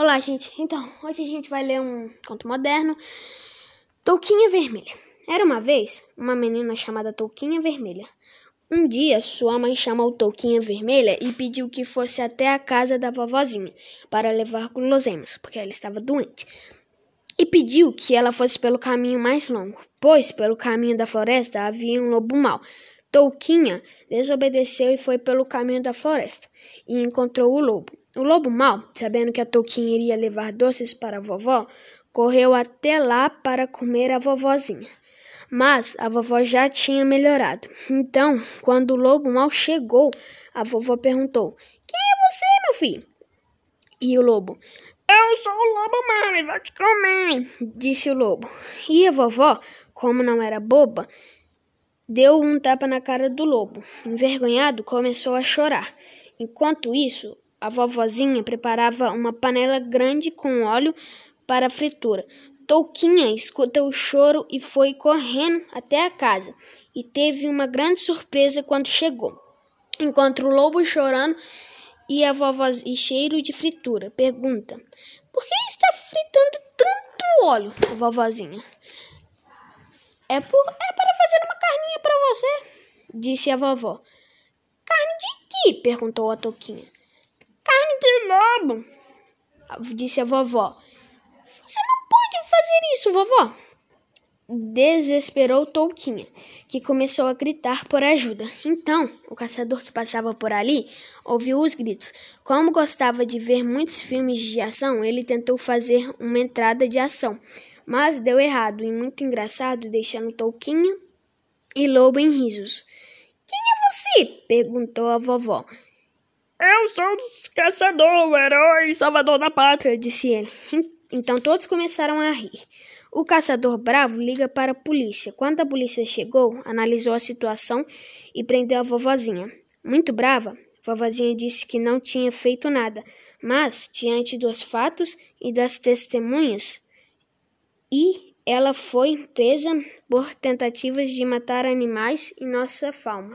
Olá, gente. Então, hoje a gente vai ler um conto moderno, Touquinha Vermelha. Era uma vez uma menina chamada Touquinha Vermelha. Um dia, sua mãe chamou Touquinha Vermelha e pediu que fosse até a casa da vovozinha para levar guloseimas, porque ela estava doente. E pediu que ela fosse pelo caminho mais longo, pois pelo caminho da floresta havia um lobo mau. Touquinha desobedeceu e foi pelo caminho da floresta e encontrou o lobo. O lobo mau, sabendo que a Touquinha iria levar doces para a vovó, correu até lá para comer a vovozinha. Mas a vovó já tinha melhorado. Então, quando o lobo mau chegou, a vovó perguntou: Quem é você, meu filho? E o lobo: Eu sou o lobo mau e vou te comer, disse o lobo. E a vovó, como não era boba, deu um tapa na cara do lobo. Envergonhado, começou a chorar. Enquanto isso, a vovozinha preparava uma panela grande com óleo para a fritura. Touquinha escutou o choro e foi correndo até a casa e teve uma grande surpresa quando chegou. Encontra o lobo chorando e a vovoz e cheiro de fritura. Pergunta: Por que está fritando tanto óleo, vovozinha? É, por, é para fazer uma carninha para você, disse a vovó. Carne de que? perguntou a Toquinha de lobo, disse a vovó. Você não pode fazer isso, vovó. Desesperou Touquinha, que começou a gritar por ajuda. Então, o caçador que passava por ali ouviu os gritos. Como gostava de ver muitos filmes de ação, ele tentou fazer uma entrada de ação, mas deu errado e muito engraçado, deixando Touquinha e Lobo em risos. Quem é você? perguntou a vovó. Eu sou o caçador, o herói salvador da pátria, disse ele. Então todos começaram a rir. O caçador bravo liga para a polícia. Quando a polícia chegou, analisou a situação e prendeu a vovozinha. Muito brava, vovozinha disse que não tinha feito nada, mas, diante dos fatos e das testemunhas, e ela foi presa por tentativas de matar animais em nossa fauna.